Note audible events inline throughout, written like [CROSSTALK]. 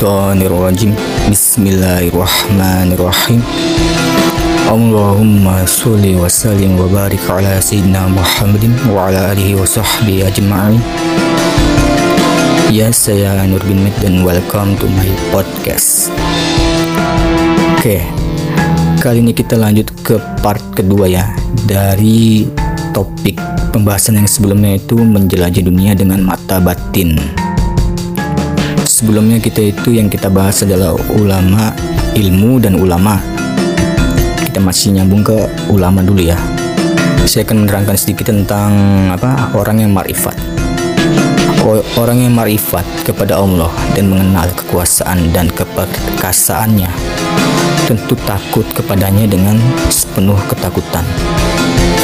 minasyaitonirrajim Bismillahirrahmanirrahim. Allahumma salli wa sallim wa barik ala sayyidina Muhammadin wa ala alihi wa sahbihi ajma'in. Ya saya Nur bin Mit dan welcome to my podcast. Oke Kali ini kita lanjut ke part kedua ya Dari topik pembahasan yang sebelumnya itu menjelajah dunia dengan mata batin Sebelumnya kita itu yang kita bahas adalah ulama ilmu dan ulama kita masih nyambung ke ulama dulu ya. Saya akan menerangkan sedikit tentang apa orang yang marifat. Orang yang marifat kepada Allah dan mengenal kekuasaan dan keperkasaannya tentu takut kepadanya dengan sepenuh ketakutan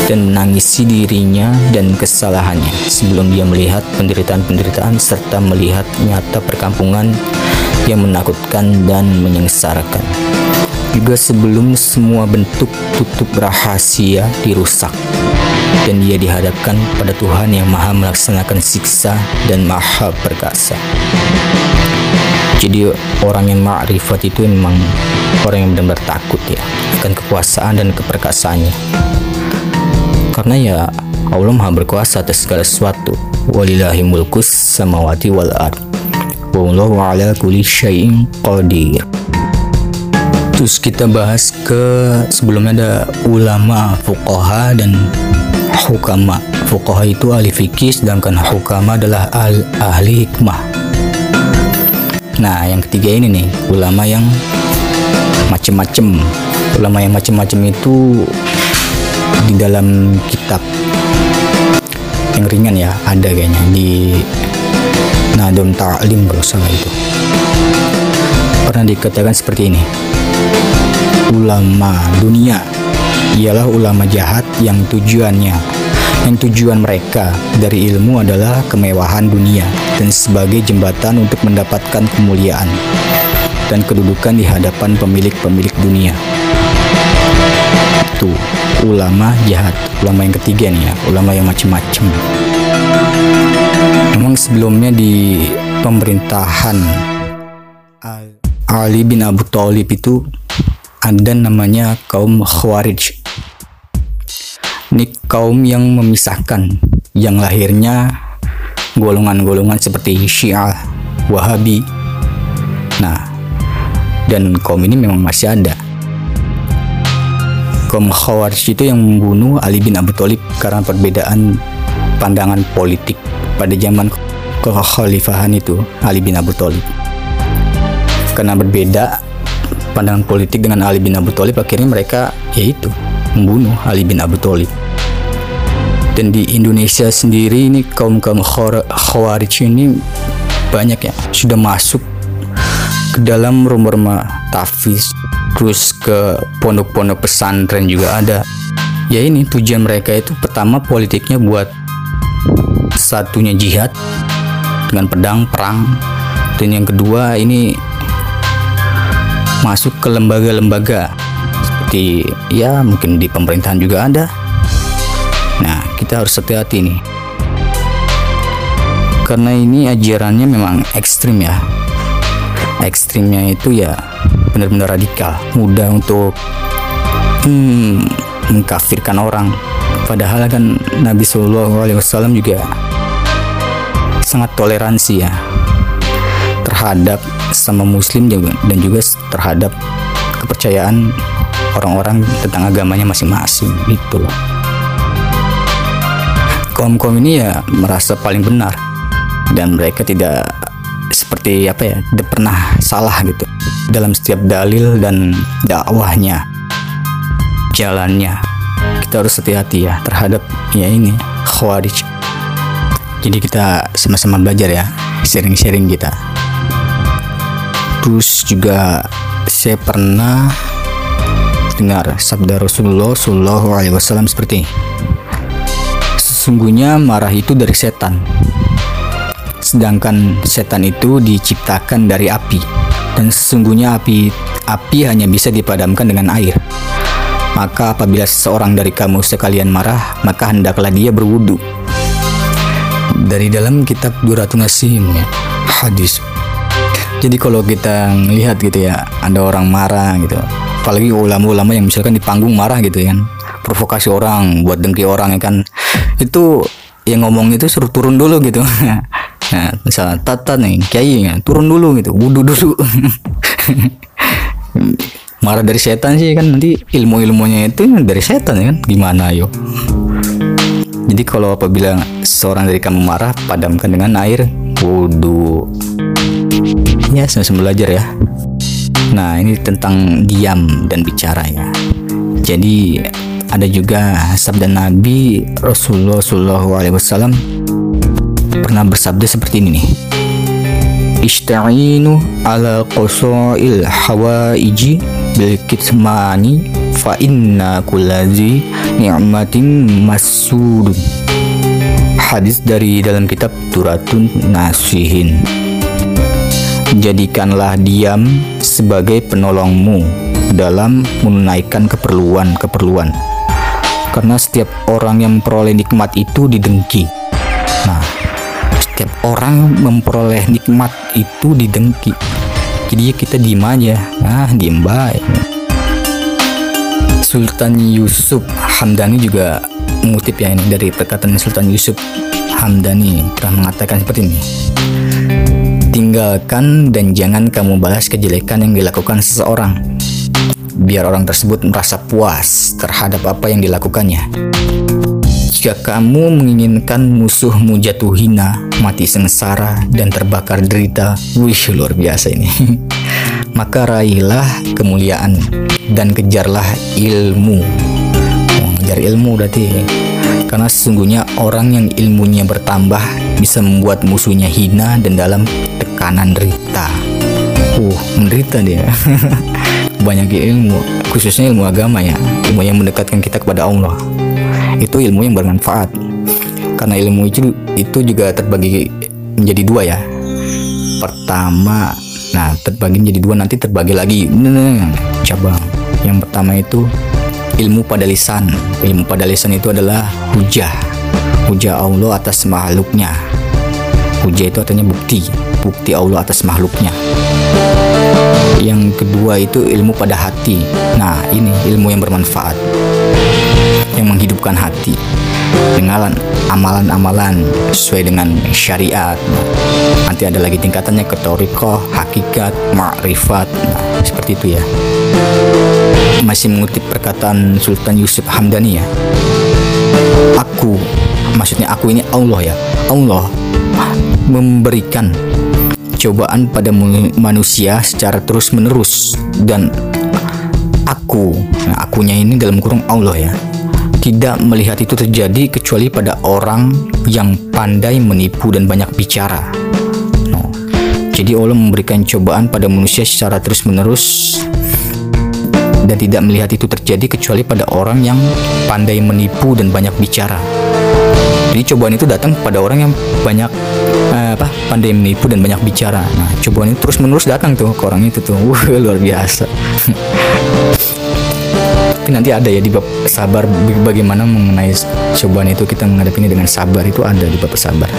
dan menangisi dirinya dan kesalahannya sebelum dia melihat penderitaan-penderitaan serta melihat nyata perkampungan yang menakutkan dan menyengsarakan juga sebelum semua bentuk tutup rahasia dirusak dan ia dihadapkan pada Tuhan yang maha melaksanakan siksa dan maha perkasa. Jadi orang yang ma'rifat itu memang orang yang benar-benar takut ya akan kekuasaan dan keperkasaannya. Karena ya Allah maha berkuasa atas segala sesuatu. Walillahi mulkus samawati wal ard. Wallahu ala kulli syai'in qadir. Terus kita bahas ke sebelumnya ada ulama, fuqaha dan hukama. Fuqaha itu ahli fikih sedangkan hukama adalah al ahli hikmah. Nah, yang ketiga ini nih, ulama yang macem-macem. Ulama yang macem-macem itu di dalam kitab yang ringan ya, ada kayaknya di Nadum Ta'lim kalau salah itu. Pernah dikatakan seperti ini ulama dunia ialah ulama jahat yang tujuannya yang tujuan mereka dari ilmu adalah kemewahan dunia dan sebagai jembatan untuk mendapatkan kemuliaan dan kedudukan di hadapan pemilik-pemilik dunia. Itu ulama jahat, ulama yang ketiga nih ya, ulama yang macam-macam. Memang sebelumnya di pemerintahan Ali bin Abu Thalib itu ada namanya kaum Khawarij. Ini kaum yang memisahkan, yang lahirnya golongan-golongan seperti Syiah, Wahabi. Nah, dan kaum ini memang masih ada. Kaum Khawarij itu yang membunuh Ali bin Abu Thalib karena perbedaan pandangan politik pada zaman kekhalifahan itu Ali bin Abu Thalib. Karena berbeda pandangan politik dengan Ali bin Abu Thalib akhirnya mereka yaitu membunuh Ali bin Abu Thalib dan di Indonesia sendiri ini kaum kaum khawarij ini banyak ya sudah masuk ke dalam rumah-rumah tafis terus ke pondok-pondok pesantren juga ada ya ini tujuan mereka itu pertama politiknya buat satunya jihad dengan pedang perang dan yang kedua ini masuk ke lembaga-lembaga seperti ya mungkin di pemerintahan juga ada. Nah, kita harus hati-hati nih. Karena ini ajarannya memang ekstrim ya. Ekstrimnya itu ya benar-benar radikal, mudah untuk hmm, mengkafirkan orang. Padahal kan Nabi Shallallahu Alaihi Wasallam juga sangat toleransi ya terhadap sama muslim dan juga terhadap kepercayaan orang-orang tentang agamanya masing-masing gitu loh kaum-kaum ini ya merasa paling benar dan mereka tidak seperti apa ya tidak pernah salah gitu dalam setiap dalil dan dakwahnya jalannya. Kita harus hati-hati ya terhadap ya ini khawarij. Jadi kita sama-sama belajar ya sharing-sharing kita. Terus juga saya pernah dengar sabda Rasulullah Shallallahu Alaihi Wasallam seperti sesungguhnya marah itu dari setan sedangkan setan itu diciptakan dari api dan sesungguhnya api api hanya bisa dipadamkan dengan air. Maka apabila seseorang dari kamu sekalian marah maka hendaklah dia berwudu. Dari dalam kitab Duratun Nasim ya, hadis. Jadi kalau kita lihat gitu ya ada orang marah gitu. Apalagi ulama-ulama yang misalkan di panggung marah gitu kan. Provokasi orang buat dengki orang ya kan. Itu yang ngomong itu suruh turun dulu gitu [LAUGHS] nah misalnya tata nih kiai ya, turun dulu gitu. Wudhu dulu. [LAUGHS] Marah dari setan sih kan nanti ilmu ilmunya itu dari setan ya kan? Gimana yo? Jadi kalau apabila seorang dari kamu marah padamkan dengan air. Wudhu. Ya sama-sama belajar ya. Nah ini tentang diam dan bicara ya. Jadi ada juga sabda Nabi Rasulullah Shallallahu Alaihi Wasallam pernah bersabda seperti ini nih. Ishta'inu ala qasail hawaiji bil kitmani fa inna kullazi ni'matin masudun Hadis dari dalam kitab Turatun Nasihin. Jadikanlah diam sebagai penolongmu dalam menunaikan keperluan-keperluan. Karena setiap orang yang memperoleh nikmat itu didengki. Setiap orang memperoleh nikmat itu didengki. Jadi ya kita diem aja. Nah, diem baik. Sultan Yusuf Hamdani juga mengutip ya ini dari perkataan Sultan Yusuf Hamdani telah mengatakan seperti ini. Tinggalkan dan jangan kamu balas kejelekan yang dilakukan seseorang biar orang tersebut merasa puas terhadap apa yang dilakukannya. Jika kamu menginginkan musuhmu jatuh hina, mati sengsara, dan terbakar derita, wih luar biasa ini. [LAUGHS] Maka raihlah kemuliaan dan kejarlah ilmu. mengejar ilmu berarti. Karena sesungguhnya orang yang ilmunya bertambah bisa membuat musuhnya hina dan dalam tekanan derita. Uh, menderita dia. [LAUGHS] banyak ilmu khususnya ilmu agama ya ilmu yang mendekatkan kita kepada Allah itu ilmu yang bermanfaat. Karena ilmu itu itu juga terbagi menjadi dua ya. Pertama nah terbagi menjadi dua nanti terbagi lagi. Nah, cabang. Yang pertama itu ilmu pada lisan. Ilmu pada lisan itu adalah hujah. Hujah Allah atas makhluknya. Hujah itu artinya bukti. Bukti Allah atas makhluknya. Yang kedua itu ilmu pada hati. Nah, ini ilmu yang bermanfaat. Yang menghidupkan hati dengan amalan-amalan sesuai dengan syariat. Nanti ada lagi tingkatannya ketoriko, hakikat, makrifat. Nah, seperti itu ya. Masih mengutip perkataan Sultan Yusuf Hamdani ya. Aku, maksudnya aku ini Allah ya. Allah memberikan cobaan pada manusia secara terus-menerus dan aku, nah akunya ini dalam kurung Allah ya, tidak melihat itu terjadi kecuali pada orang yang pandai menipu dan banyak bicara. No. Jadi Allah memberikan cobaan pada manusia secara terus-menerus dan tidak melihat itu terjadi kecuali pada orang yang pandai menipu dan banyak bicara. Jadi cobaan itu datang pada orang yang banyak eh, apa pandai menipu dan banyak bicara. Nah cobaan itu terus menerus datang tuh ke orang itu tuh, [LAUGHS] wah luar biasa. [LAUGHS] Tapi nanti ada ya di bab sabar bagaimana mengenai cobaan itu kita menghadapinya dengan sabar itu ada di bab sabar.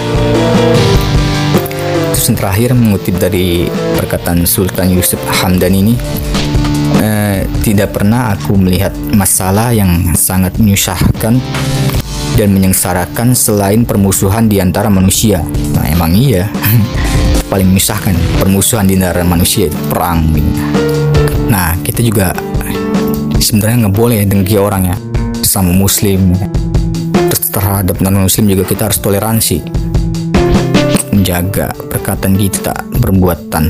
Terus yang terakhir mengutip dari perkataan Sultan Yusuf Hamdan ini eh, tidak pernah aku melihat masalah yang sangat menyusahkan dan menyengsarakan selain permusuhan di antara manusia. Nah, emang iya. [LAUGHS] Paling menyusahkan permusuhan di antara manusia perang. Nah, kita juga sebenarnya nggak boleh dengki orang ya sama muslim. Terhadap non muslim juga kita harus toleransi. Menjaga perkataan kita, perbuatan.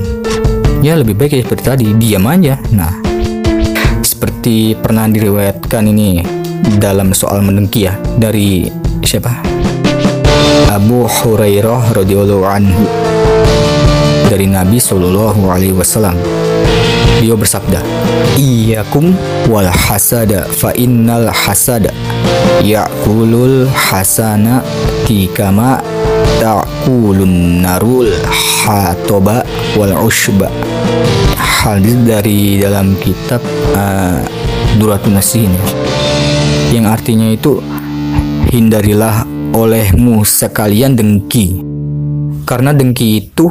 Ya lebih baik ya seperti tadi, diam aja. Nah, seperti pernah diriwayatkan ini dalam soal mendengki ya dari siapa? Abu Hurairah radhiyallahu anhu dari Nabi Shallallahu alaihi wasallam. Beliau bersabda, "Iyyakum wal hasada fa innal hasada ya'kulul hasana kama ta'kulun narul hatoba wal ushba." Hadis dari dalam kitab uh, Duratun Nasihin yang artinya itu hindarilah olehmu sekalian dengki karena dengki itu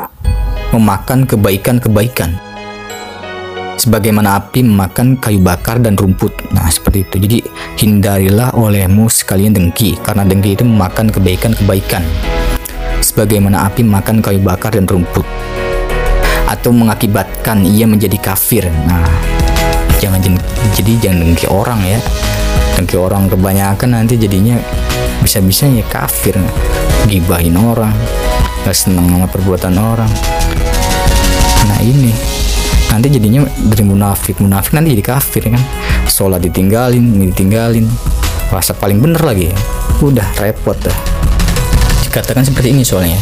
memakan kebaikan-kebaikan sebagaimana api memakan kayu bakar dan rumput. Nah, seperti itu. Jadi, hindarilah olehmu sekalian dengki, karena dengki itu memakan kebaikan-kebaikan. Sebagaimana api memakan kayu bakar dan rumput. Atau mengakibatkan ia menjadi kafir. Nah, jangan jadi jangan dengki orang ya. Dengki orang kebanyakan nanti jadinya bisa-bisa ya kafir. Gibahin orang, gak seneng sama perbuatan orang. Nah, ini nanti jadinya dari munafik. Munafik nanti jadi kafir kan? Sholat ditinggalin ditinggalin. Rasa paling bener lagi ya. Udah repot dah. Dikatakan seperti ini soalnya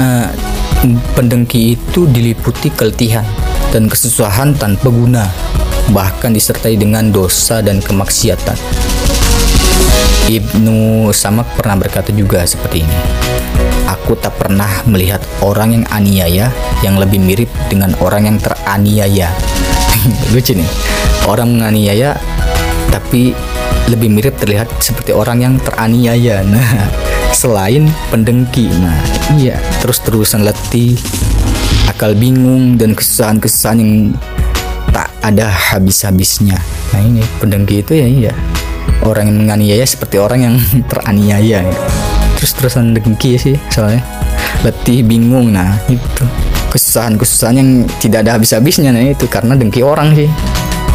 uh, pendengki itu diliputi keletihan dan kesusahan tanpa guna bahkan disertai dengan dosa dan kemaksiatan. Ibnu Samak pernah berkata juga seperti ini Aku tak pernah melihat orang yang aniaya yang lebih mirip dengan orang yang teraniaya. [LAUGHS] Lucu nih. Orang menganiaya tapi lebih mirip terlihat seperti orang yang teraniaya. [LAUGHS] Nah, selain pendengki. Nah, iya, terus-terusan letih, akal bingung dan kesusahan-kesusahan yang tak ada habis-habisnya. Nah, ini pendengki itu ya iya. Orang yang menganiaya seperti orang yang [LAUGHS] teraniaya. Terus terusan dengki sih soalnya. Letih bingung nah itu kesusahan kesusahan yang tidak ada habis habisnya nah itu karena dengki orang sih.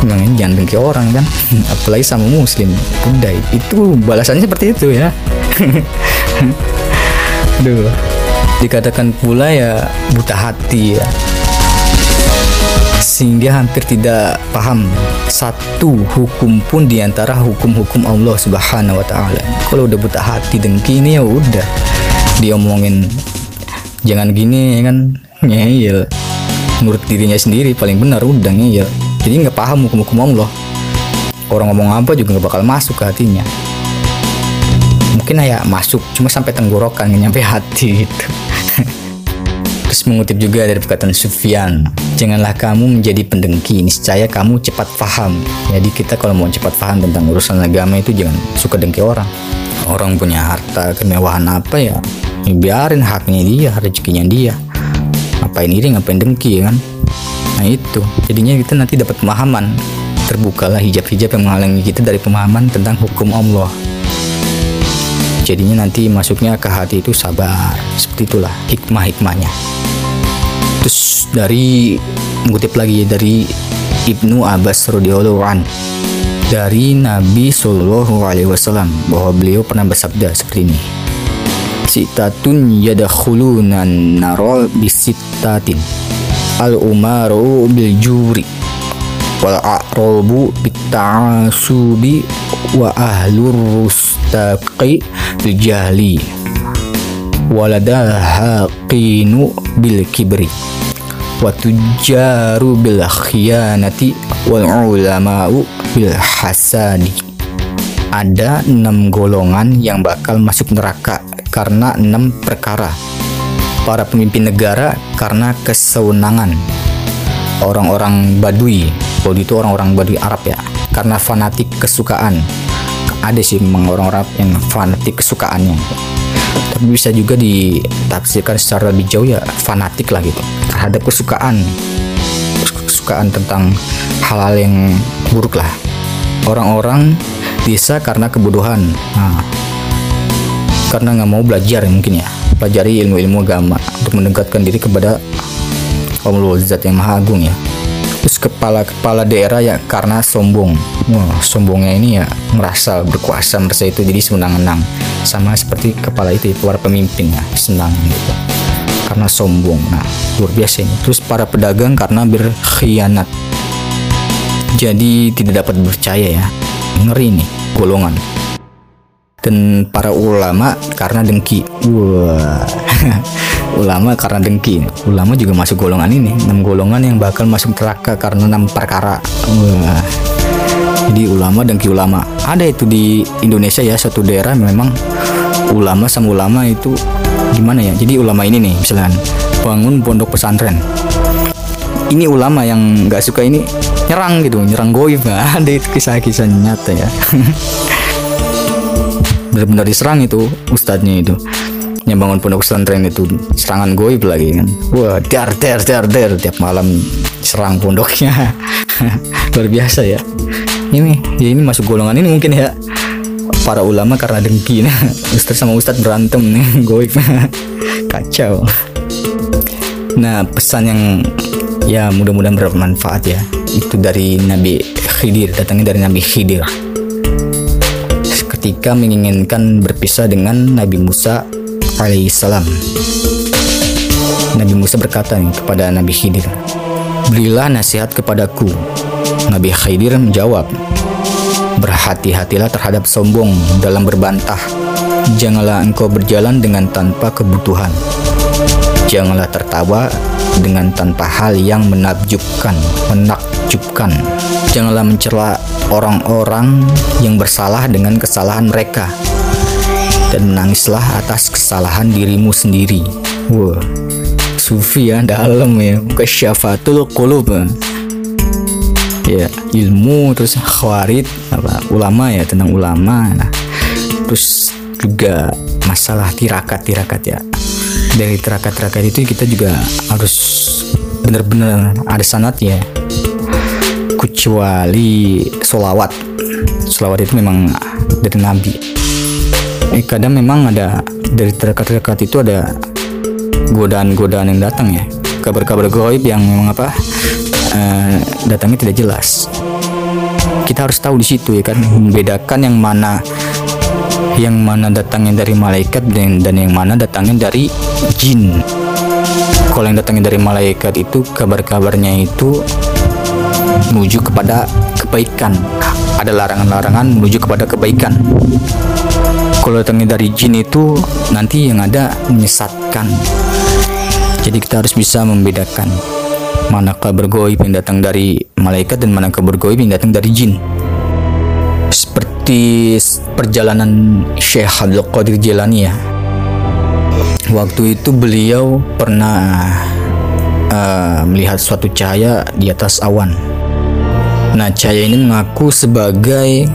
Memang jangan dengki orang kan. [LAUGHS] Apalagi sama muslim udah itu balasannya seperti itu ya. [LAUGHS] Duh dikatakan pula ya buta hati ya sehingga hampir tidak paham satu hukum pun di antara hukum-hukum Allah Subhanahu wa taala. Kalau udah buta hati dengki ini ya udah. Diomongin jangan gini ya kan. Ngeyel. Menurut dirinya sendiri paling benar udah ngeyel. Jadi nggak paham hukum-hukum Allah. Orang ngomong apa juga nggak bakal masuk ke hatinya. Mungkin ya masuk cuma sampai tenggorokan nyampe hati gitu [LAUGHS] Mengutip juga dari perkataan Sufyan, janganlah kamu menjadi pendengki, niscaya kamu cepat paham. Jadi kita kalau mau cepat paham tentang urusan agama itu jangan suka dengki orang. Orang punya harta kemewahan apa ya, ya biarin haknya dia, rezekinya dia. Ngapain iri, ngapain dengki kan? Nah itu, jadinya kita nanti dapat pemahaman. Terbukalah hijab-hijab yang menghalangi kita dari pemahaman tentang hukum Allah jadinya nanti masuknya ke hati itu sabar seperti itulah hikmah-hikmahnya dari mengutip lagi dari Ibnu Abbas radhiyallahu an. Dari Nabi Shallallahu Alaihi Wasallam bahwa beliau pernah bersabda seperti ini. Sitatun yadakhuluna naro bisitatin al umaru bil juri wal a'rabu bita'asubi wa ahlur rustaqi bil jahli waladal haqinu bil kibri wa tujaru bil khiyanati wal ulama'u bil hasadi. Ada enam golongan yang bakal masuk neraka karena enam perkara. Para pemimpin negara karena kesewenangan orang-orang badui Badui itu orang-orang Badui Arab ya karena fanatik kesukaan. Ada sih orang-orang yang fanatik kesukaannya tapi bisa juga ditafsirkan secara lebih jauh ya fanatik lah gitu. Terhadap kesukaan kesukaan tentang hal-hal yang buruk lah. Orang-orang bisa karena kebodohan. Nah, karena nggak mau belajar mungkin ya. Pelajari ilmu-ilmu agama untuk mendekatkan diri kepada Allah Zat yang Maha Agung ya terus kepala-kepala daerah ya karena sombong. Wah sombongnya ini ya merasa berkuasa merasa itu jadi senang-senang. Sama seperti kepala itu para pemimpin ya senang gitu. Karena sombong nah luar biasa ini. Terus para pedagang karena berkhianat. Jadi tidak dapat percaya ya. Ngeri nih golongan. Dan para ulama karena dengki. Wah [LAUGHS] ulama karena dengki. Ulama juga masuk golongan ini. Enam golongan yang bakal masuk neraka karena enam perkara. Wah. jadi ulama dengki ulama. Ada itu di Indonesia ya satu daerah memang ulama sama ulama itu gimana ya? Jadi ulama ini nih misalnya bangun pondok pesantren. Ini ulama yang nggak suka ini nyerang gitu nyerang goib. Nah, [LAUGHS] ada itu kisah-kisah nyata ya. [LAUGHS] Benar-benar diserang itu ustadznya itu yang bangun pondok pesantren itu serangan goib lagi kan? Wah dar dar dar dar. Tiap malam serang pondoknya. [LAUGHS] Luar biasa ya. Ini ya ini masuk golongan ini mungkin ya. Para ulama karena dengki nah. [LAUGHS] Ustadz sama ustadz berantem nih. [LAUGHS] Goib. Kacau. Nah pesan yang ya mudah-mudahan bermanfaat ya. Itu dari Nabi Khidir datangnya dari Nabi Khidir. Ketika menginginkan berpisah dengan Nabi Musa alaihissalam. Nabi Musa berkata kepada Nabi Khidir berilah nasihat kepadaku. Nabi Khidir menjawab berhati-hatilah terhadap sombong dalam berbantah. Janganlah engkau berjalan dengan tanpa kebutuhan. Janganlah tertawa dengan tanpa hal yang menakjubkan, menakjubkan. Janganlah mencela orang-orang yang bersalah dengan kesalahan mereka dan menangislah atas kesalahan dirimu sendiri. Wah, sufi ya dalam ya, kesyafatul qulub. Ya, ilmu terus khawarid apa ulama ya tentang ulama. Nah, terus juga masalah tirakat-tirakat ya dari terakat-terakat itu kita juga harus benar-benar ada sanatnya kecuali solawat solawat itu memang dari nabi eh, kadang memang ada dari terakat-terakat itu ada godaan-godaan yang datang ya. Kabar-kabar goib yang memang uh, datangnya tidak jelas. Kita harus tahu di situ ya kan membedakan yang mana yang mana datangnya dari malaikat dan, dan yang mana datangnya dari jin. Kalau yang datangnya dari malaikat itu kabar-kabarnya itu menuju kepada kebaikan. Ada larangan-larangan menuju kepada kebaikan kalau datangnya dari jin itu nanti yang ada menyesatkan. Jadi kita harus bisa membedakan mana kabar goib yang datang dari malaikat dan mana kabar goib yang datang dari jin. Seperti perjalanan Syekh Abdul Qadir Jilani ya. Waktu itu beliau pernah uh, melihat suatu cahaya di atas awan. Nah cahaya ini mengaku sebagai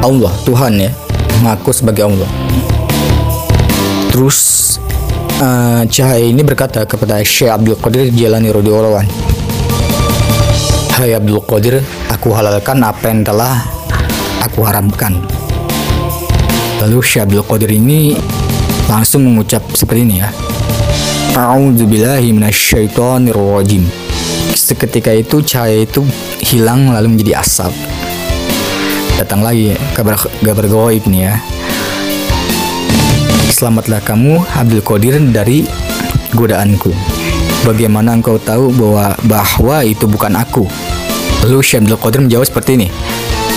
Allah Tuhan ya mengaku sebagai Allah terus uh, cahaya ini berkata kepada Syekh Abdul Qadir Jilani radhiyallahu Hai Abdul Qadir, aku halalkan apa yang telah aku haramkan. Lalu Syabdul Qadir ini langsung mengucap seperti ini ya. A'udzubillahi. Seketika itu cahaya itu hilang lalu menjadi asap. Datang lagi kabar kabar goib nih ya. Selamatlah kamu Abdul Qadir dari godaanku. Bagaimana engkau tahu bahwa bahwa itu bukan aku? Lalu Syabdul Qadir menjawab seperti ini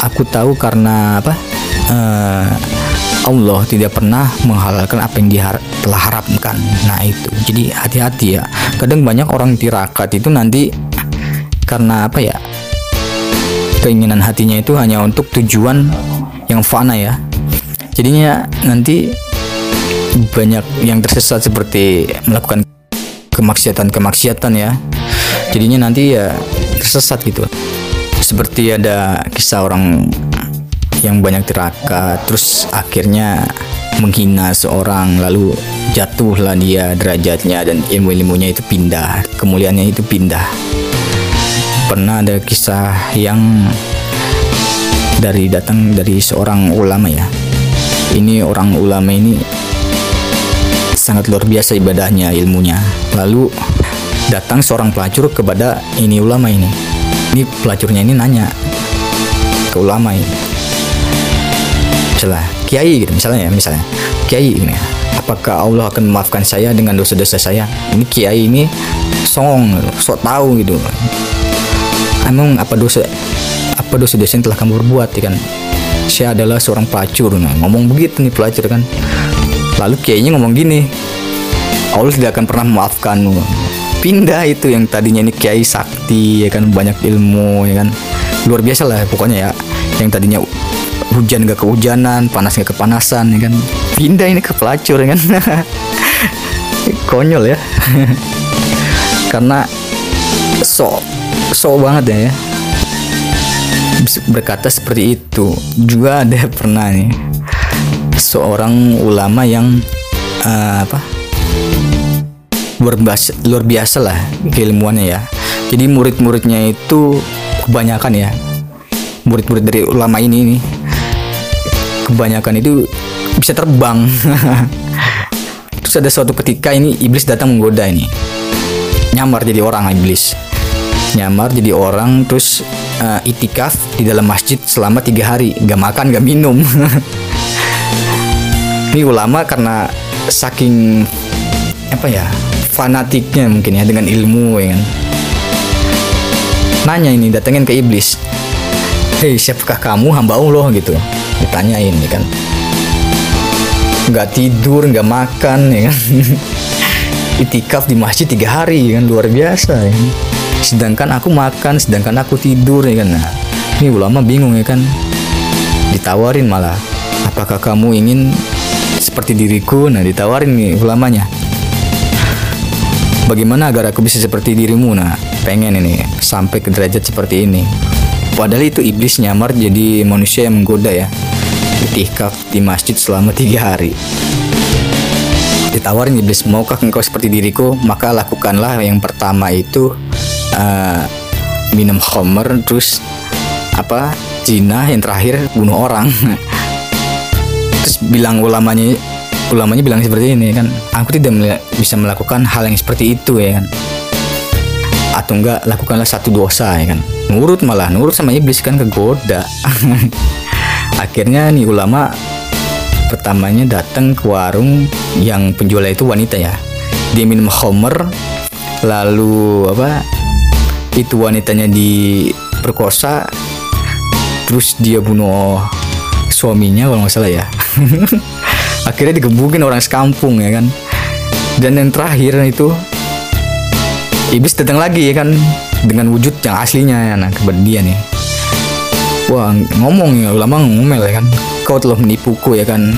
aku tahu karena apa uh, Allah tidak pernah menghalalkan apa yang dia telah harapkan. Nah itu, jadi hati-hati ya. Kadang banyak orang tirakat itu nanti karena apa ya? Keinginan hatinya itu hanya untuk tujuan yang fana ya. Jadinya nanti banyak yang tersesat seperti melakukan kemaksiatan-kemaksiatan ya. Jadinya nanti ya tersesat gitu seperti ada kisah orang yang banyak tirakat terus akhirnya menghina seorang lalu jatuhlah dia derajatnya dan ilmu-ilmunya itu pindah kemuliaannya itu pindah pernah ada kisah yang dari datang dari seorang ulama ya. Ini orang ulama ini sangat luar biasa ibadahnya ilmunya. Lalu datang seorang pelacur kepada ini ulama ini. Ini pelacurnya ini nanya ke ulama ini. Misalnya kiai gitu misalnya ya misalnya kiai ini apakah Allah akan memaafkan saya dengan dosa-dosa saya? Ini kiai ini songong sok tahu gitu emang apa dosa apa dosa-dosa yang telah kamu berbuat ya kan? Saya adalah seorang pelacur nah, ngomong begitu nih pelacur kan? Lalu kiainya ngomong gini Allah tidak akan pernah memaafkanmu. Pindah itu yang tadinya ini kiai sakti ya kan? Banyak ilmu ya kan? Luar biasa lah pokoknya ya. Yang tadinya hujan gak kehujanan panas gak kepanasan ya kan? Pindah ini ke pelacur ya kan? [LAUGHS] Konyol ya. [LAUGHS] Karena so so banget ya, berkata seperti itu. Juga ada [LAUGHS] pernah nih seorang ulama yang uh, apa luar biasa luar biasa lah keilmuannya ya. Jadi murid-muridnya itu kebanyakan ya murid-murid dari ulama ini nih kebanyakan itu bisa terbang. [LAUGHS] Terus ada suatu ketika ini iblis datang menggoda ini. Nyamar jadi orang iblis nyamar jadi orang terus uh, itikaf di dalam masjid selama tiga hari. Gak makan gak minum. [LAUGHS] Ini ulama karena saking apa ya fanatiknya mungkin ya dengan ilmu ya kan. Nanya ini datengin ke iblis. Hei siapakah kamu hamba Allah? gitu. Ditanyain ya kan. Nggak tidur nggak makan ya kan. [LAUGHS] Itikaf di masjid tiga hari ya kan. Luar biasa ya kan? Sedangkan aku makan sedangkan aku tidur ya kan? Nah, ini ulama bingung ya kan? Ditawarin malah apakah kamu ingin seperti diriku? Nah ditawarin nih ulamanya. Bagaimana agar aku bisa seperti dirimu? Nah pengen ini sampai ke derajat seperti ini. Padahal itu iblis nyamar jadi manusia yang menggoda ya. Itikaf di masjid selama tiga hari. Ditawarin iblis maukah engkau seperti diriku? Maka lakukanlah yang pertama itu uh, minum homer terus apa zina yang terakhir bunuh orang. [LAUGHS] Terus bilang ulamanya ulamanya bilang seperti ini kan. Aku tidak bisa melakukan hal yang seperti itu ya kan. Atau enggak lakukanlah satu dosa ya kan. Nurut malah nurut sama iblis kan kegoda. [LAUGHS] Akhirnya nih ulama pertamanya datang ke warung yang penjualnya itu wanita ya. Dia minum homer lalu apa itu wanitanya diperkosa terus dia bunuh suaminya kalau nggak salah ya. [LAUGHS] Akhirnya digebukin orang sekampung ya kan. Dan yang terakhir itu iblis datang lagi ya kan dengan wujud yang aslinya ya nah kepada nih. Wah ngomong ya ulama ngomel ya kan. Kau telah menipuku ya kan.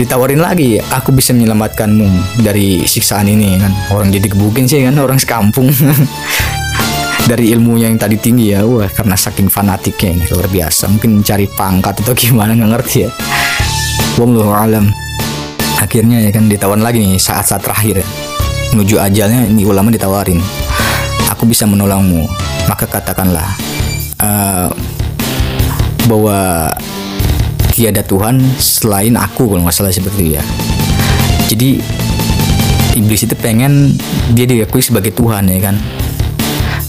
Ditawarin lagi aku bisa menyelamatkanmu dari siksaan ini ya kan. Orang jadi gebukin sih kan orang sekampung [LAUGHS] dari ilmunya yang tadi tinggi ya wah karena saking fanatiknya ini luar biasa. Mungkin mencari pangkat atau [LAUGHS] gimana nggak ngerti ya. Wallahu alam. Akhirnya ya kan ditawan lagi nih saat-saat terakhir. Menuju ajalnya ini ulama ditawarin. Aku bisa menolongmu. Maka katakanlah uh, bahwa tiada Tuhan selain aku kalau nggak salah seperti ya. Jadi iblis itu pengen dia diakui sebagai Tuhan ya kan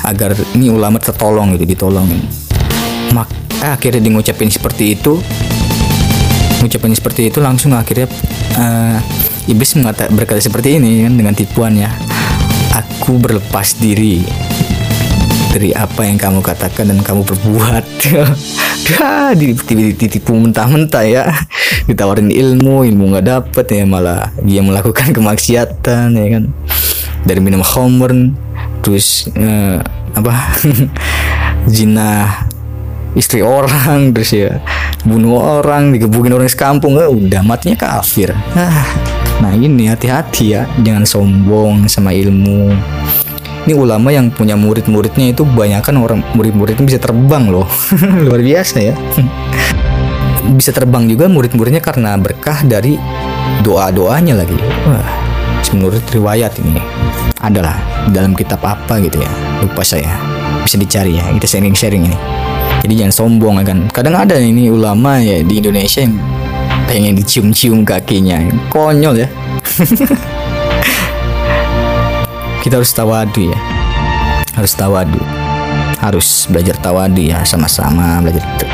agar ini ulama tertolong gitu ditolong maka akhirnya dia ngucapin seperti itu. Mengucapkan seperti itu langsung akhirnya uh, iblis mengata, berkata seperti ini kan dengan tipuannya aku berlepas diri dari apa yang kamu katakan dan kamu perbuat. [LAUGHS] Ditipu mentah-mentah ya. Ditawarin ilmu ilmu nggak dapet ya malah dia melakukan [LAUGHS] kemaksiatan ya kan. Dari minum homer terus uh, apa [LAUGHS] zina istri orang [LAUGHS] terus ya bunuh orang digebukin orang sekampung eh, udah matinya kafir. Ah, nah ini hati-hati ya jangan sombong sama ilmu. Ini ulama yang punya murid-muridnya itu kan orang murid-muridnya bisa terbang loh [LAUGHS] luar biasa ya. Bisa terbang juga murid-muridnya karena berkah dari doa-doanya lagi. Wah menurut riwayat ini adalah dalam kitab apa gitu ya. Lupa saya. Bisa dicari ya kita sharing-sharing ini. Jadi jangan sombong kan kadang ada ini ulama ya di Indonesia yang pengen dicium-cium kakinya. Konyol ya. [LAUGHS] Kita harus tawadu ya. Harus tawadu. Harus belajar tawadu ya sama-sama belajar itu.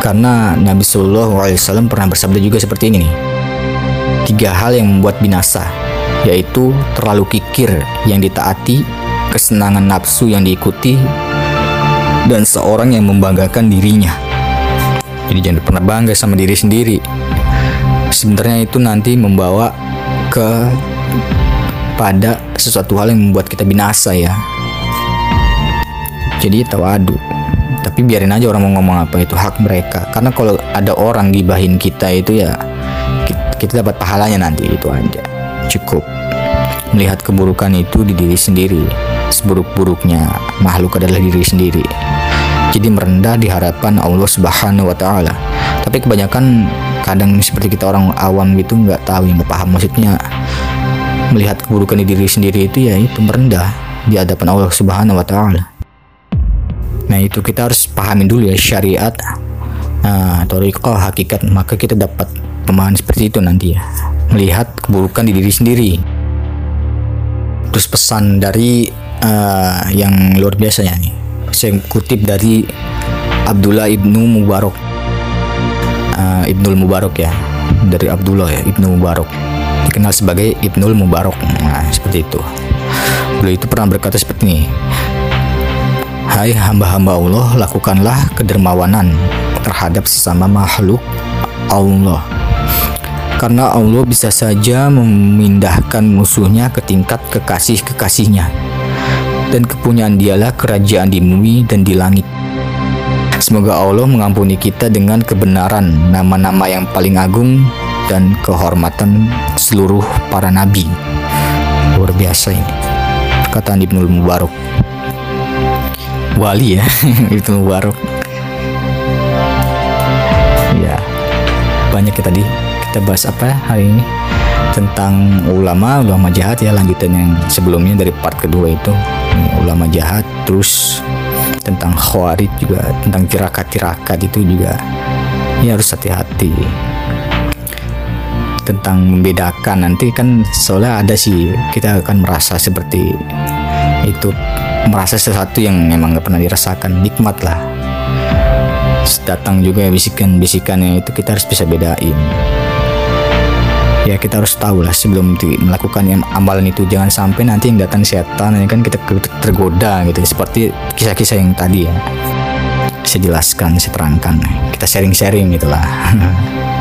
Karena Nabi Shallallahu Alaihi Wasallam pernah bersabda juga seperti ini nih. Tiga hal yang membuat binasa yaitu terlalu kikir yang ditaati kesenangan nafsu yang diikuti dan seorang yang membanggakan dirinya. Jadi jangan pernah bangga sama diri sendiri. Sebenarnya itu nanti membawa ke pada sesuatu hal yang membuat kita binasa ya. Jadi tawadu. Tapi biarin aja orang mau ngomong apa itu hak mereka. Karena kalau ada orang gibahin kita itu ya kita dapat pahalanya nanti itu aja. Cukup melihat keburukan itu di diri sendiri seburuk-buruknya makhluk adalah diri sendiri. Jadi merendah di hadapan Allah Subhanahu wa taala. Tapi kebanyakan kadang seperti kita orang awam gitu nggak tahu nggak paham maksudnya melihat keburukan di diri sendiri itu ya itu merendah di hadapan Allah Subhanahu wa taala. Nah, itu kita harus pahamin dulu ya syariat nah, toriko hakikat maka kita dapat pemahaman seperti itu nanti ya melihat keburukan di diri sendiri. Terus pesan dari uh, yang luar biasa ya nih saya kutip dari Abdullah ibnu Mubarak. Uh, Ibnul Mubarak ya dari Abdullah ya Ibnu Mubarak. Dikenal sebagai Ibnul Mubarak. Nah seperti itu. Beliau itu pernah berkata seperti ini Hai hamba-hamba Allah lakukanlah kedermawanan terhadap sesama makhluk Allah karena Allah bisa saja memindahkan musuhnya ke tingkat kekasih-kekasihnya dan kepunyaan dialah kerajaan di bumi dan di langit Semoga Allah mengampuni kita dengan kebenaran nama-nama yang paling agung dan kehormatan seluruh para nabi. Luar biasa ini. Perkataan Ibnu Mubarak. Wali ya, [LAUGHS] Ibnu Mubarak. Ya, banyak kita tadi kita bahas apa hari ini? Tentang ulama ulama jahat ya lanjutan yang sebelumnya dari part kedua itu. Ulama jahat terus tentang khawarid juga tentang tirakat-tirakat itu juga. Ya harus hati-hati. Tentang membedakan nanti kan soalnya ada sih kita akan merasa seperti itu merasa sesuatu yang memang nggak pernah dirasakan. Nikmat lah. Datang juga bisikan-bisikannya itu kita harus bisa bedain ya kita harus tahu lah sebelum melakukan yang amalan itu jangan sampai nanti yang datang setan ya kan kita tergoda gitu. Seperti kisah-kisah yang tadi ya. Saya jelaskan saya terangkan. Kita sharing-sharing gitulah [LAUGHS]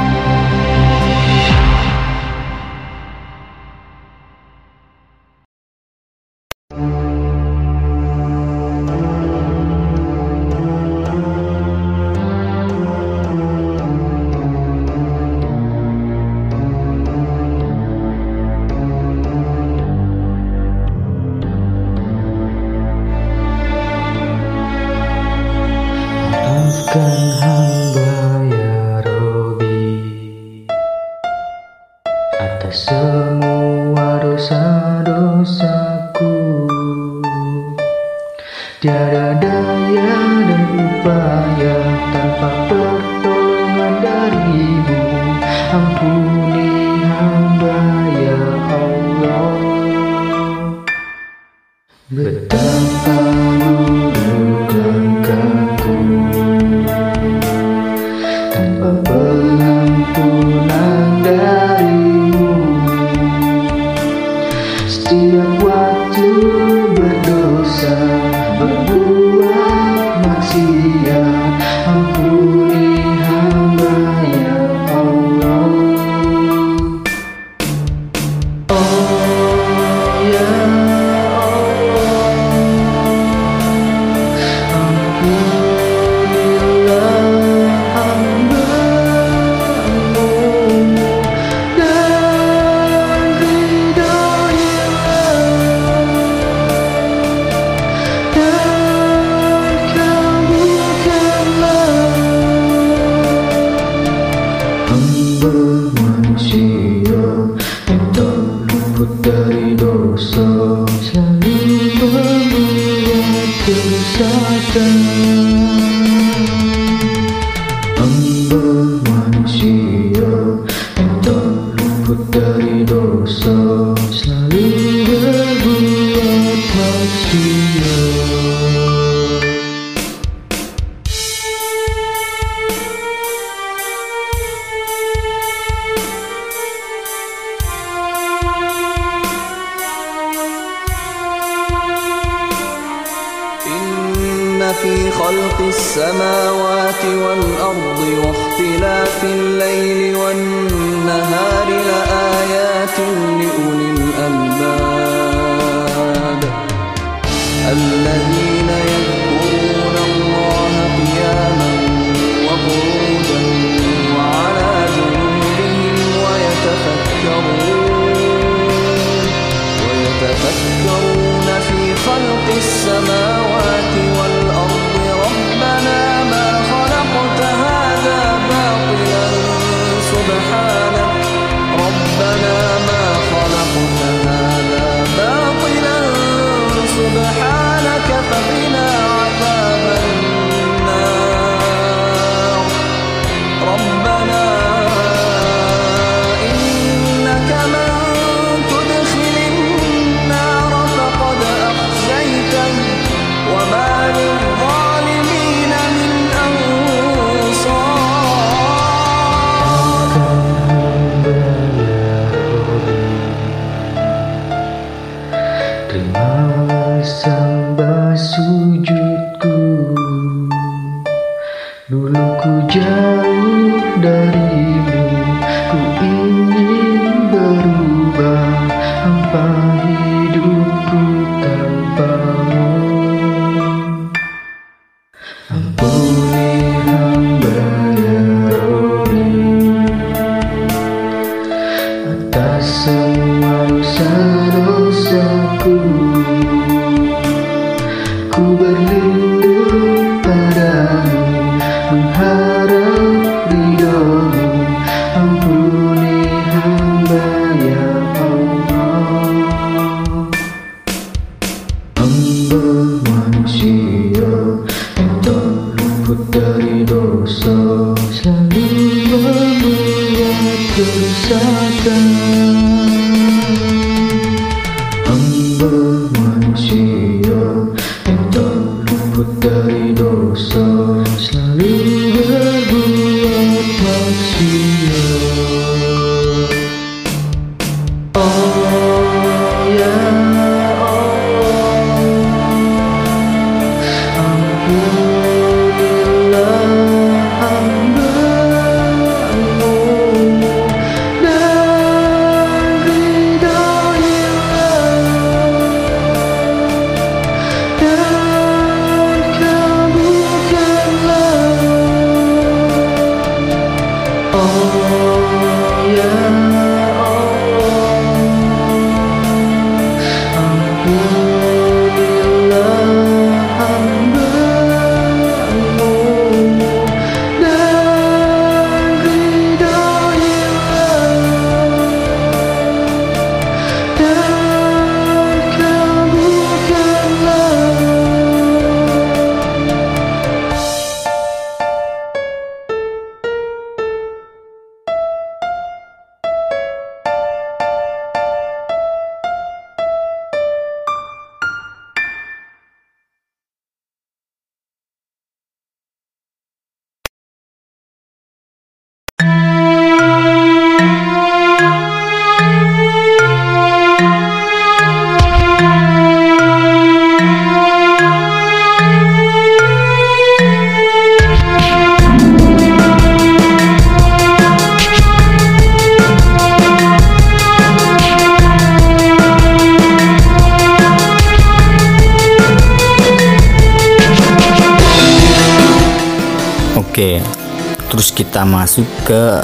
masuk ke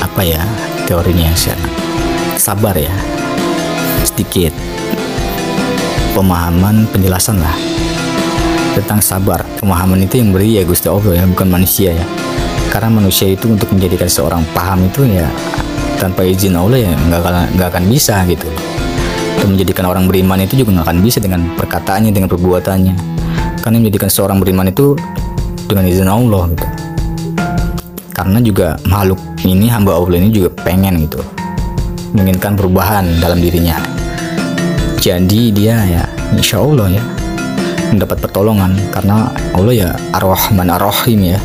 apa ya teorinya sekarang. Sabar ya, sedikit pemahaman penjelasan lah tentang sabar. Pemahaman itu yang beri ya Gusti Allah ya, bukan manusia ya. Karena manusia itu untuk menjadikan seorang paham itu ya tanpa izin Allah ya nggak nggak akan bisa gitu. Untuk menjadikan orang beriman itu juga nggak akan bisa dengan perkataannya, dengan perbuatannya. Karena menjadikan seorang beriman itu dengan izin Allah gitu. Karena juga makhluk ini hamba Allah ini juga pengen gitu menginginkan perubahan dalam dirinya. Jadi dia ya insya Allah ya mendapat pertolongan karena Allah ya ar-Rahman ar-Rahim ya.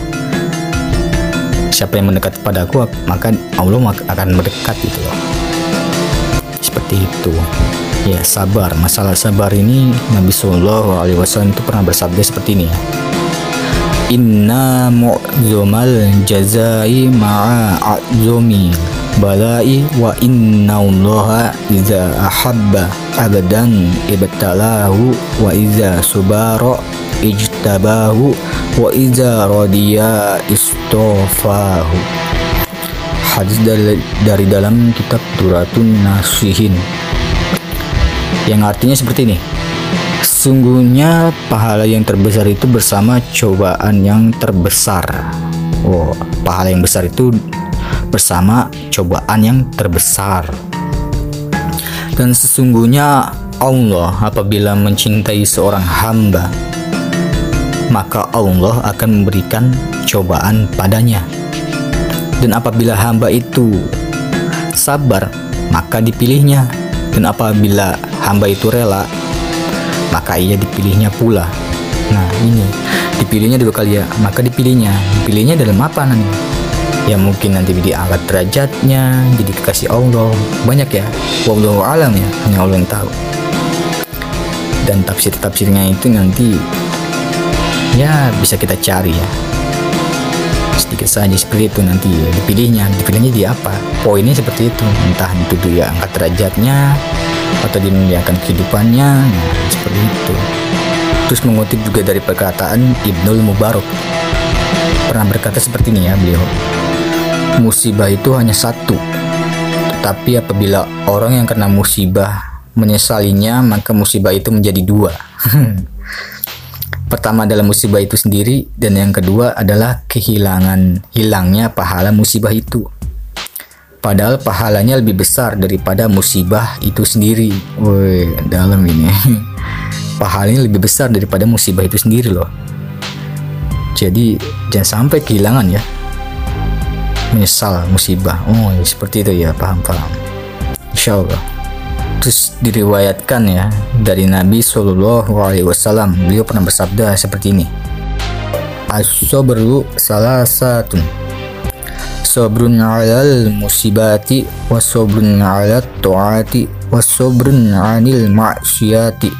Siapa yang mendekat kepadaku maka Allah akan mendekat gitu loh. Seperti itu. Ya sabar. Masalah sabar ini Nabi Shallallahu Alaihi Wasallam itu pernah bersabda seperti ini ya. Inna mu'zomal jazai ma'a a'zomi balai wa inna allaha iza ahabba abadan ibtalahu wa iza subaro ijtabahu wa iza radiya istofahu hadis dari, dari dalam kitab Duratun Nasihin. Yang artinya seperti ini Sesungguhnya pahala yang terbesar itu bersama cobaan yang terbesar. Oh, pahala yang besar itu bersama cobaan yang terbesar. Dan sesungguhnya Allah apabila mencintai seorang hamba, maka Allah akan memberikan cobaan padanya. Dan apabila hamba itu sabar, maka dipilihnya. Dan apabila hamba itu rela, maka ia dipilihnya pula. Nah ini dipilihnya dua kali ya, maka dipilihnya. Dipilihnya dalam apa nanti? Ya mungkin nanti diangkat derajatnya, jadi kekasih Allah. Banyak ya, wallahu alam ya, hanya Allah yang tahu. dan tafsir-tafsirnya itu nanti ya bisa kita cari ya sedikit saja seperti itu nanti dipilihnya dipilihnya di apa poinnya seperti itu entah itu dia angkat derajatnya atau dimuliakan kehidupannya. Nah, seperti itu. Terus mengutip juga dari perkataan Ibnul Mubarak. Pernah berkata seperti ini ya beliau. Musibah itu hanya satu. Tetapi apabila orang yang kena musibah menyesalinya maka musibah itu menjadi dua. [LAUGHS] Pertama adalah musibah itu sendiri dan yang kedua adalah kehilangan hilangnya pahala musibah itu. Padahal pahalanya lebih besar daripada musibah itu sendiri. Woi, dalam ini. [LAUGHS] Pahalanya lebih besar daripada musibah itu sendiri loh. Jadi jangan sampai kehilangan ya. Menyesal musibah. Oh, seperti itu ya, paham-paham. Insya Allah terus diriwayatkan ya dari Nabi Shallallahu Alaihi Wasallam beliau pernah bersabda seperti ini as-sabru salah satu sabrun alal musibati wa sabrun ala ta'ati wa sabrun anil ma'syati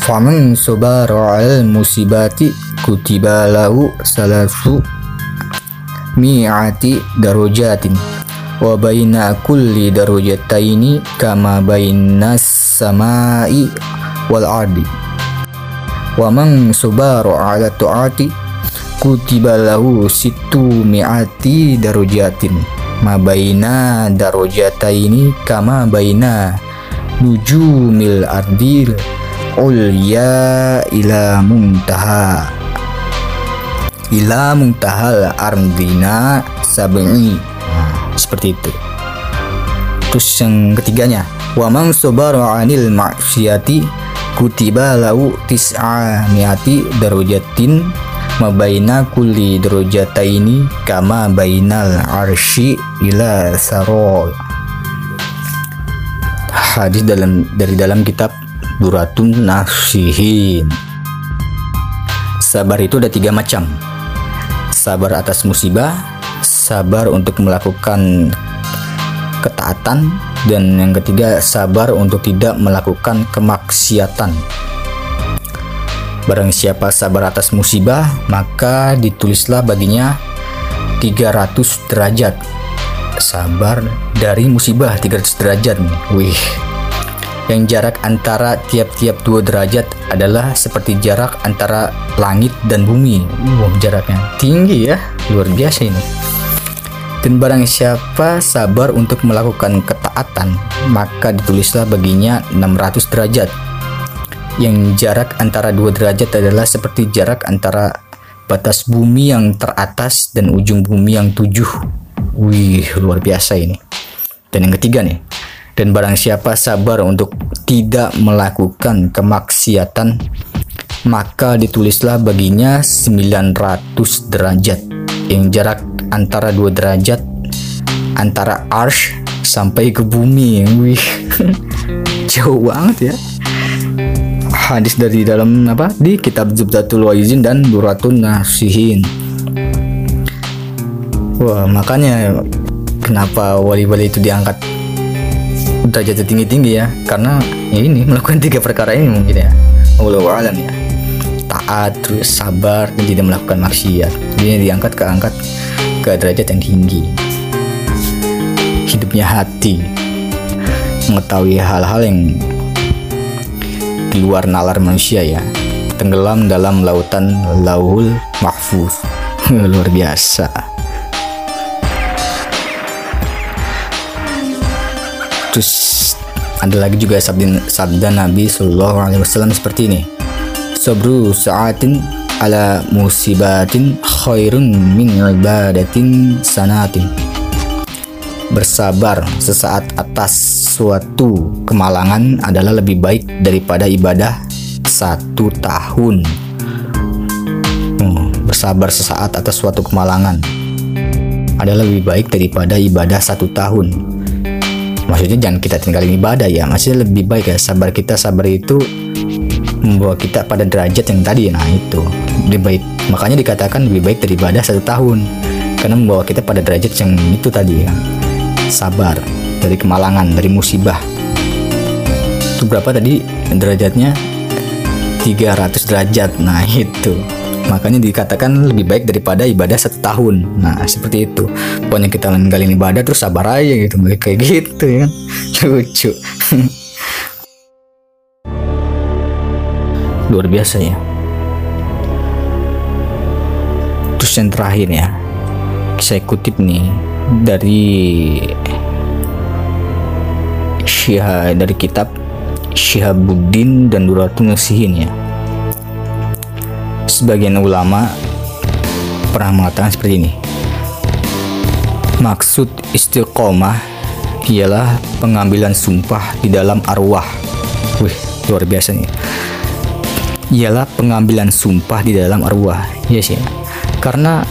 faman sabara alal musibati kutiba lahu salasu mi'ati darojatin wa baina kulli darajataini kama bainas samai wal ardi wa man subaru ala tu'ati kutiba lahu situ mi'ati darajatin ma baina darajataini kama baina nujumil ardil ulya ila muntaha. Ila muntahal ardina sab'i. Seperti itu. Terus yang ketiganya wa man sabara anil maksiati kutiba lahu tis'a miati darajatin mabaina kulli darajataini kama bainal arsy ila sarol hadis dalam dari dalam kitab Duratun Nasihin. Sabar itu ada tiga macam. Sabar atas musibah sabar untuk melakukan ketaatan dan yang ketiga sabar untuk tidak melakukan kemaksiatan Barang siapa sabar atas musibah maka ditulislah baginya 300 derajat sabar dari musibah 300 derajat. Wih. Yang jarak antara tiap-tiap dua derajat adalah seperti jarak antara langit dan bumi. Wow, jaraknya tinggi ya, luar biasa ini. Dan barang siapa sabar untuk melakukan ketaatan, maka ditulislah baginya 600 derajat. Yang jarak antara dua derajat adalah seperti jarak antara batas bumi yang teratas dan ujung bumi yang tujuh. Wih, luar biasa ini. Dan yang ketiga nih, dan barang siapa sabar untuk tidak melakukan kemaksiatan, maka ditulislah baginya 900 derajat. Yang jarak antara dua derajat antara arsh sampai ke bumi. Wih, [LAUGHS] jauh banget ya. Hadis dari dalam apa di kitab Zubdatul Waizin dan Duratun Nasihin. Wah, makanya kenapa wali-wali itu diangkat derajat tinggi-tinggi ya? Karena ya ini melakukan tiga perkara ini mungkin ya. Allah alam ya. Taat, terus sabar, dan tidak melakukan maksiat. Jadi diangkat ke angkat ke derajat yang tinggi. Hidupnya hati, mengetahui hal-hal yang di luar nalar manusia ya. Tenggelam dalam lautan lauhul mahfuz. [LAUGHS] Luar biasa. Terus ada lagi juga sabda, sabda Nabi Shallallahu Alaihi Wasallam seperti ini. Sabru sa'atin ala musibatin khairun min ibadatin sanatin. Bersabar sesaat atas suatu kemalangan adalah lebih baik daripada ibadah satu tahun. Hmm, bersabar sesaat atas suatu kemalangan adalah lebih baik daripada ibadah satu tahun. Maksudnya jangan kita tinggalin ibadah ya maksudnya lebih baik ya sabar kita sabar itu membawa kita pada derajat yang tadi. Nah itu lebih baik. Makanya dikatakan lebih baik daripada satu tahun karena membawa kita pada derajat yang itu tadi ya. Sabar dari kemalangan dari musibah. Itu berapa tadi derajatnya? 300 derajat. Nah itu. Makanya dikatakan lebih baik daripada ibadah satu tahun nah seperti itu. Pokoknya kita ninggalin ibadah terus sabar aja gitu. Kayak gitu ya kan? [LAUGHS] Lucu. [LAUGHS] Luar biasa ya. Terus yang terakhir ya. Saya kutip nih dari Syihah dari kitab Syihabuddin dan Duratul Nasihin ya. Sebagian ulama pernah mengatakan seperti ini. Maksud istiqomah ialah pengambilan sumpah di dalam arwah. Wih luar biasa nih. Ialah pengambilan sumpah di dalam arwah. Yes ya karena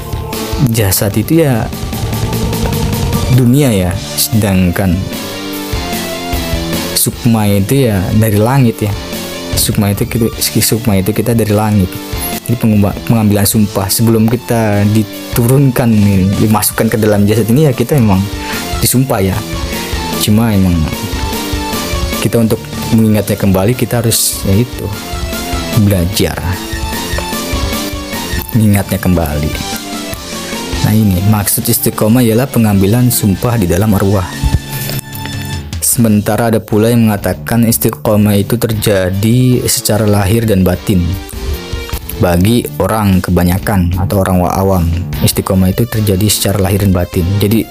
jasad itu ya dunia ya. Sedangkan sukma itu ya dari langit ya. Sukma itu kita sukma itu kita dari langit. Jadi pengambilan sumpah. Sebelum kita diturunkan dimasukkan ke dalam jasad ini ya kita emang disumpah ya. Cuma emang kita untuk mengingatnya kembali kita harus ya itu belajar mengingatnya kembali. Nah ini maksud istiqomah ialah pengambilan sumpah di dalam arwah Sementara ada pula yang mengatakan istiqomah itu terjadi secara lahir dan batin. Bagi orang kebanyakan atau orang awam, istiqomah itu terjadi secara lahir dan batin. Jadi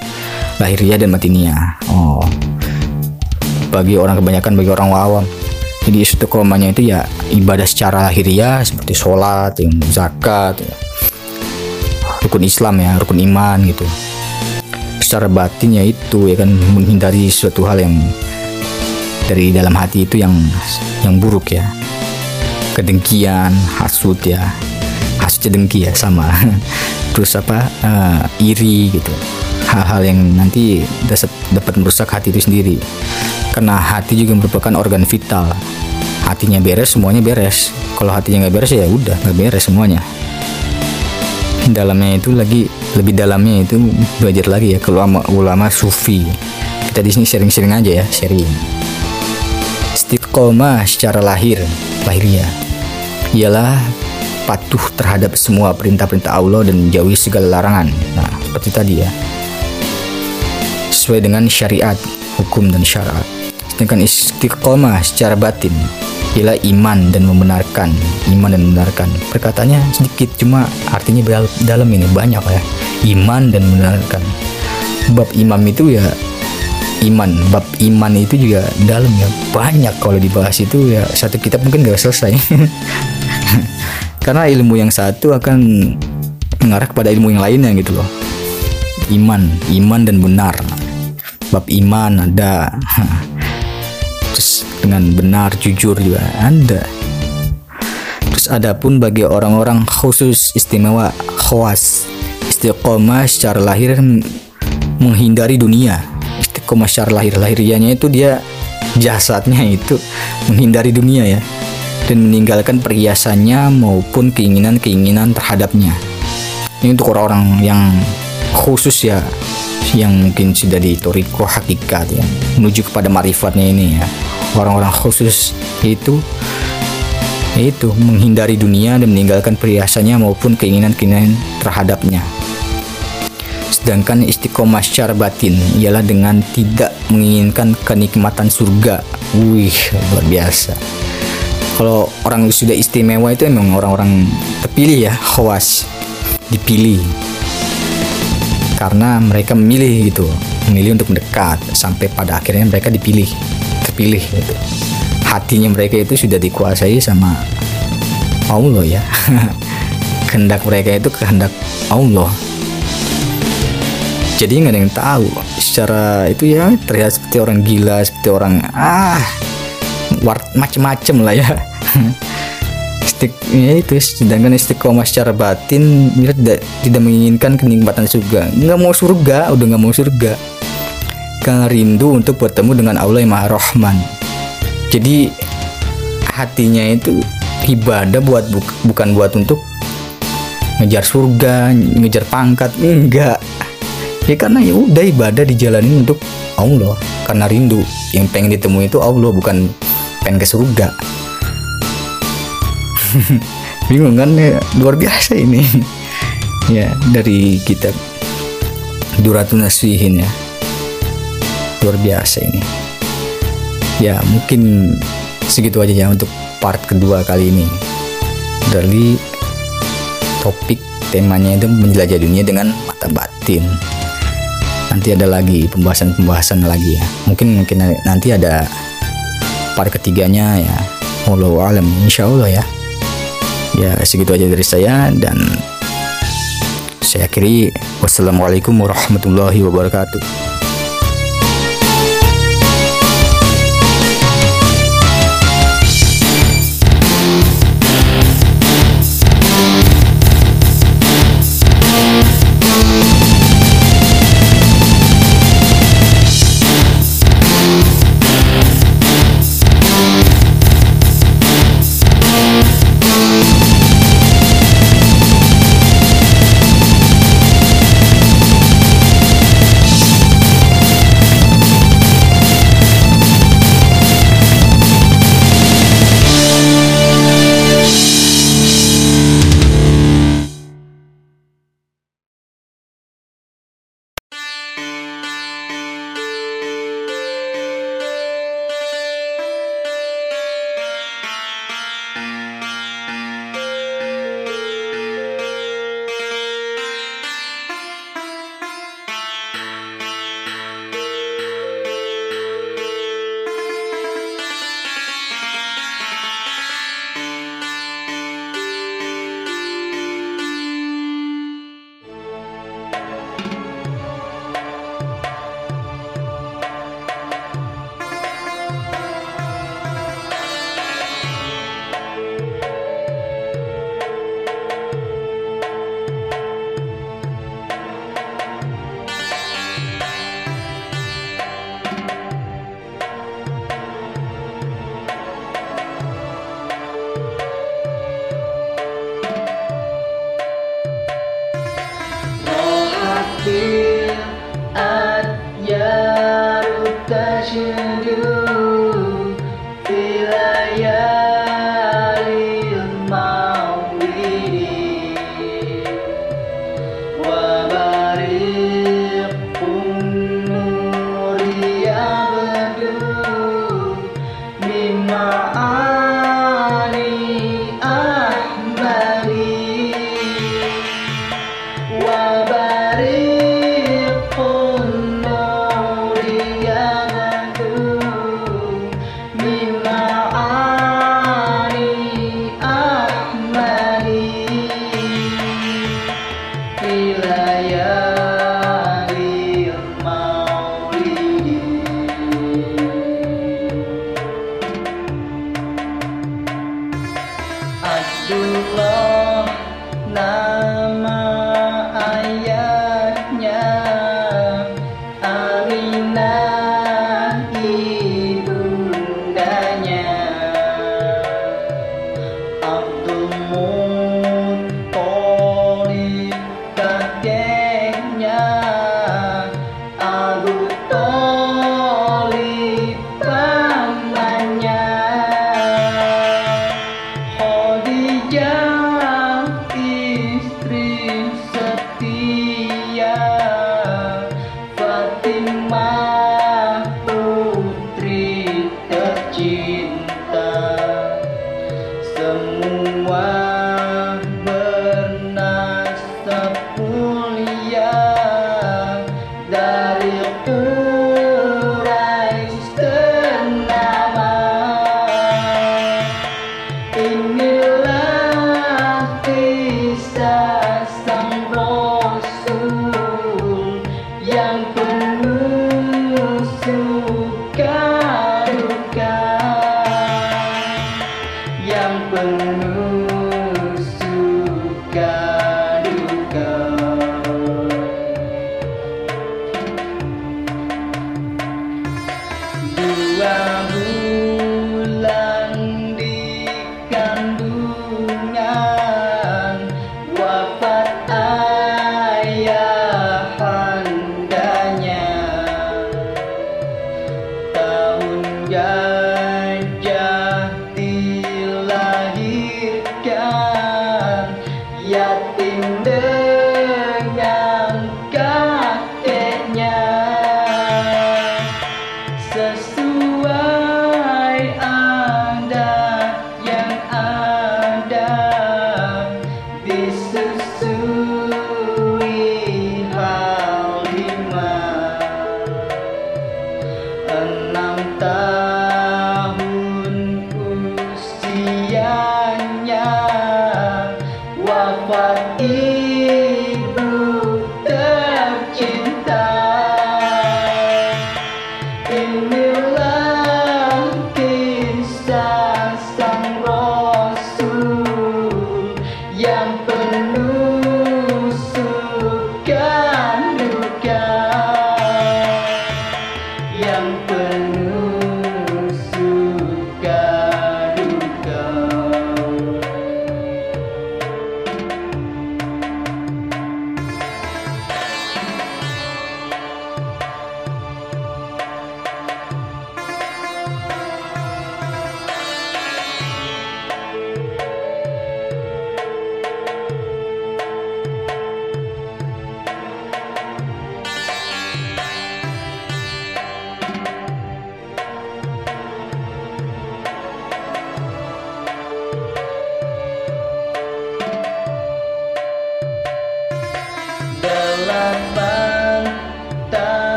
lahiriah dan batiniah. Oh. Bagi orang kebanyakan bagi orang awam. Jadi istiqomahnya itu ya ibadah secara lahiriah seperti sholat, yang zakat, ya. rukun Islam ya, rukun iman gitu secara batinnya itu ya kan menghindari suatu hal yang dari dalam hati itu yang yang buruk ya. Kedengkian hasut ya. Hasutnya dengki ya sama. [LAUGHS] Terus apa eh, iri gitu. Hal-hal yang nanti dapat dapat merusak hati itu sendiri. Karena hati juga merupakan organ vital. Hatinya beres semuanya beres. Kalau hatinya nggak beres ya udah nggak beres semuanya. Dalamnya itu lagi lebih dalamnya itu belajar lagi ya kalau ulama, ulama sufi. Kita di sini sharing-sharing aja ya sharing. Istiqomah secara lahir lahiriah ialah patuh terhadap semua perintah-perintah Allah dan menjauhi segala larangan. Nah seperti tadi ya. Sesuai dengan syariat hukum dan syarat. Sedangkan istiqomah secara batin ialah iman dan membenarkan iman dan membenarkan. Perkataannya sedikit cuma artinya dal- dalam ini banyak ya iman dan membenarkan bab imam itu ya iman. Bab iman itu juga dalam ya. Banyak kalau dibahas itu ya. Satu kitab mungkin gak selesai. [LAUGHS] Karena ilmu yang satu akan mengarah kepada ilmu yang lainnya gitu loh. Iman iman dan benar. Bab iman ada. [LAUGHS] Terus dengan benar jujur juga ada. Terus adapun bagi orang-orang khusus istimewa khawas istiqomah secara lahir menghindari dunia. Istiqomah secara lahir lahirianya itu dia jasadnya itu menghindari dunia ya. Dan meninggalkan perhiasannya maupun keinginan-keinginan terhadapnya. Ini untuk orang-orang yang khusus ya yang mungkin sudah di toriko hakikat ya. Menuju kepada marifatnya ini ya. Orang-orang khusus itu itu menghindari dunia dan meninggalkan perhiasannya maupun keinginan-keinginan terhadapnya sedangkan istiqomah secara batin ialah dengan tidak menginginkan kenikmatan surga. Wih luar biasa. Kalau orang sudah istimewa itu emang orang-orang terpilih ya khawas dipilih. Karena mereka memilih gitu memilih untuk mendekat sampai pada akhirnya mereka dipilih terpilih gitu. Hatinya mereka itu sudah dikuasai sama Allah ya. [LAUGHS] Kehendak mereka itu kehendak Allah jadi nggak ada yang tahu secara itu ya terlihat seperti orang gila seperti orang ah macem-macem lah ya. [LAUGHS] Istik, ya itu sedangkan istiqomah secara batin dia tidak tidak menginginkan kenikmatan surga. Nggak mau surga udah nggak mau surga. Karena rindu untuk bertemu dengan Allah yang Maha Rahman. Jadi hatinya itu ibadah buat buk- bukan buat untuk ngejar surga ngejar pangkat enggak ya karena ya udah ibadah dijalanin untuk Allah. Karena rindu. Yang pengen ditemui itu Allah bukan pengen ke surga. [LAUGHS] Bingung kan? Ya, luar biasa ini. [LAUGHS] Ya dari kitab Duratun Nasihin ya. Luar biasa ini. Ya mungkin segitu aja ya untuk part kedua kali ini. Dari topik temanya itu menjelajah dunia dengan mata batin nanti ada lagi pembahasan-pembahasan lagi ya. Mungkin mungkin nanti ada part ketiganya ya. Wallahu alam insya Allah ya. Ya segitu aja dari saya dan saya akhiri. Wassalamualaikum warahmatullahi wabarakatuh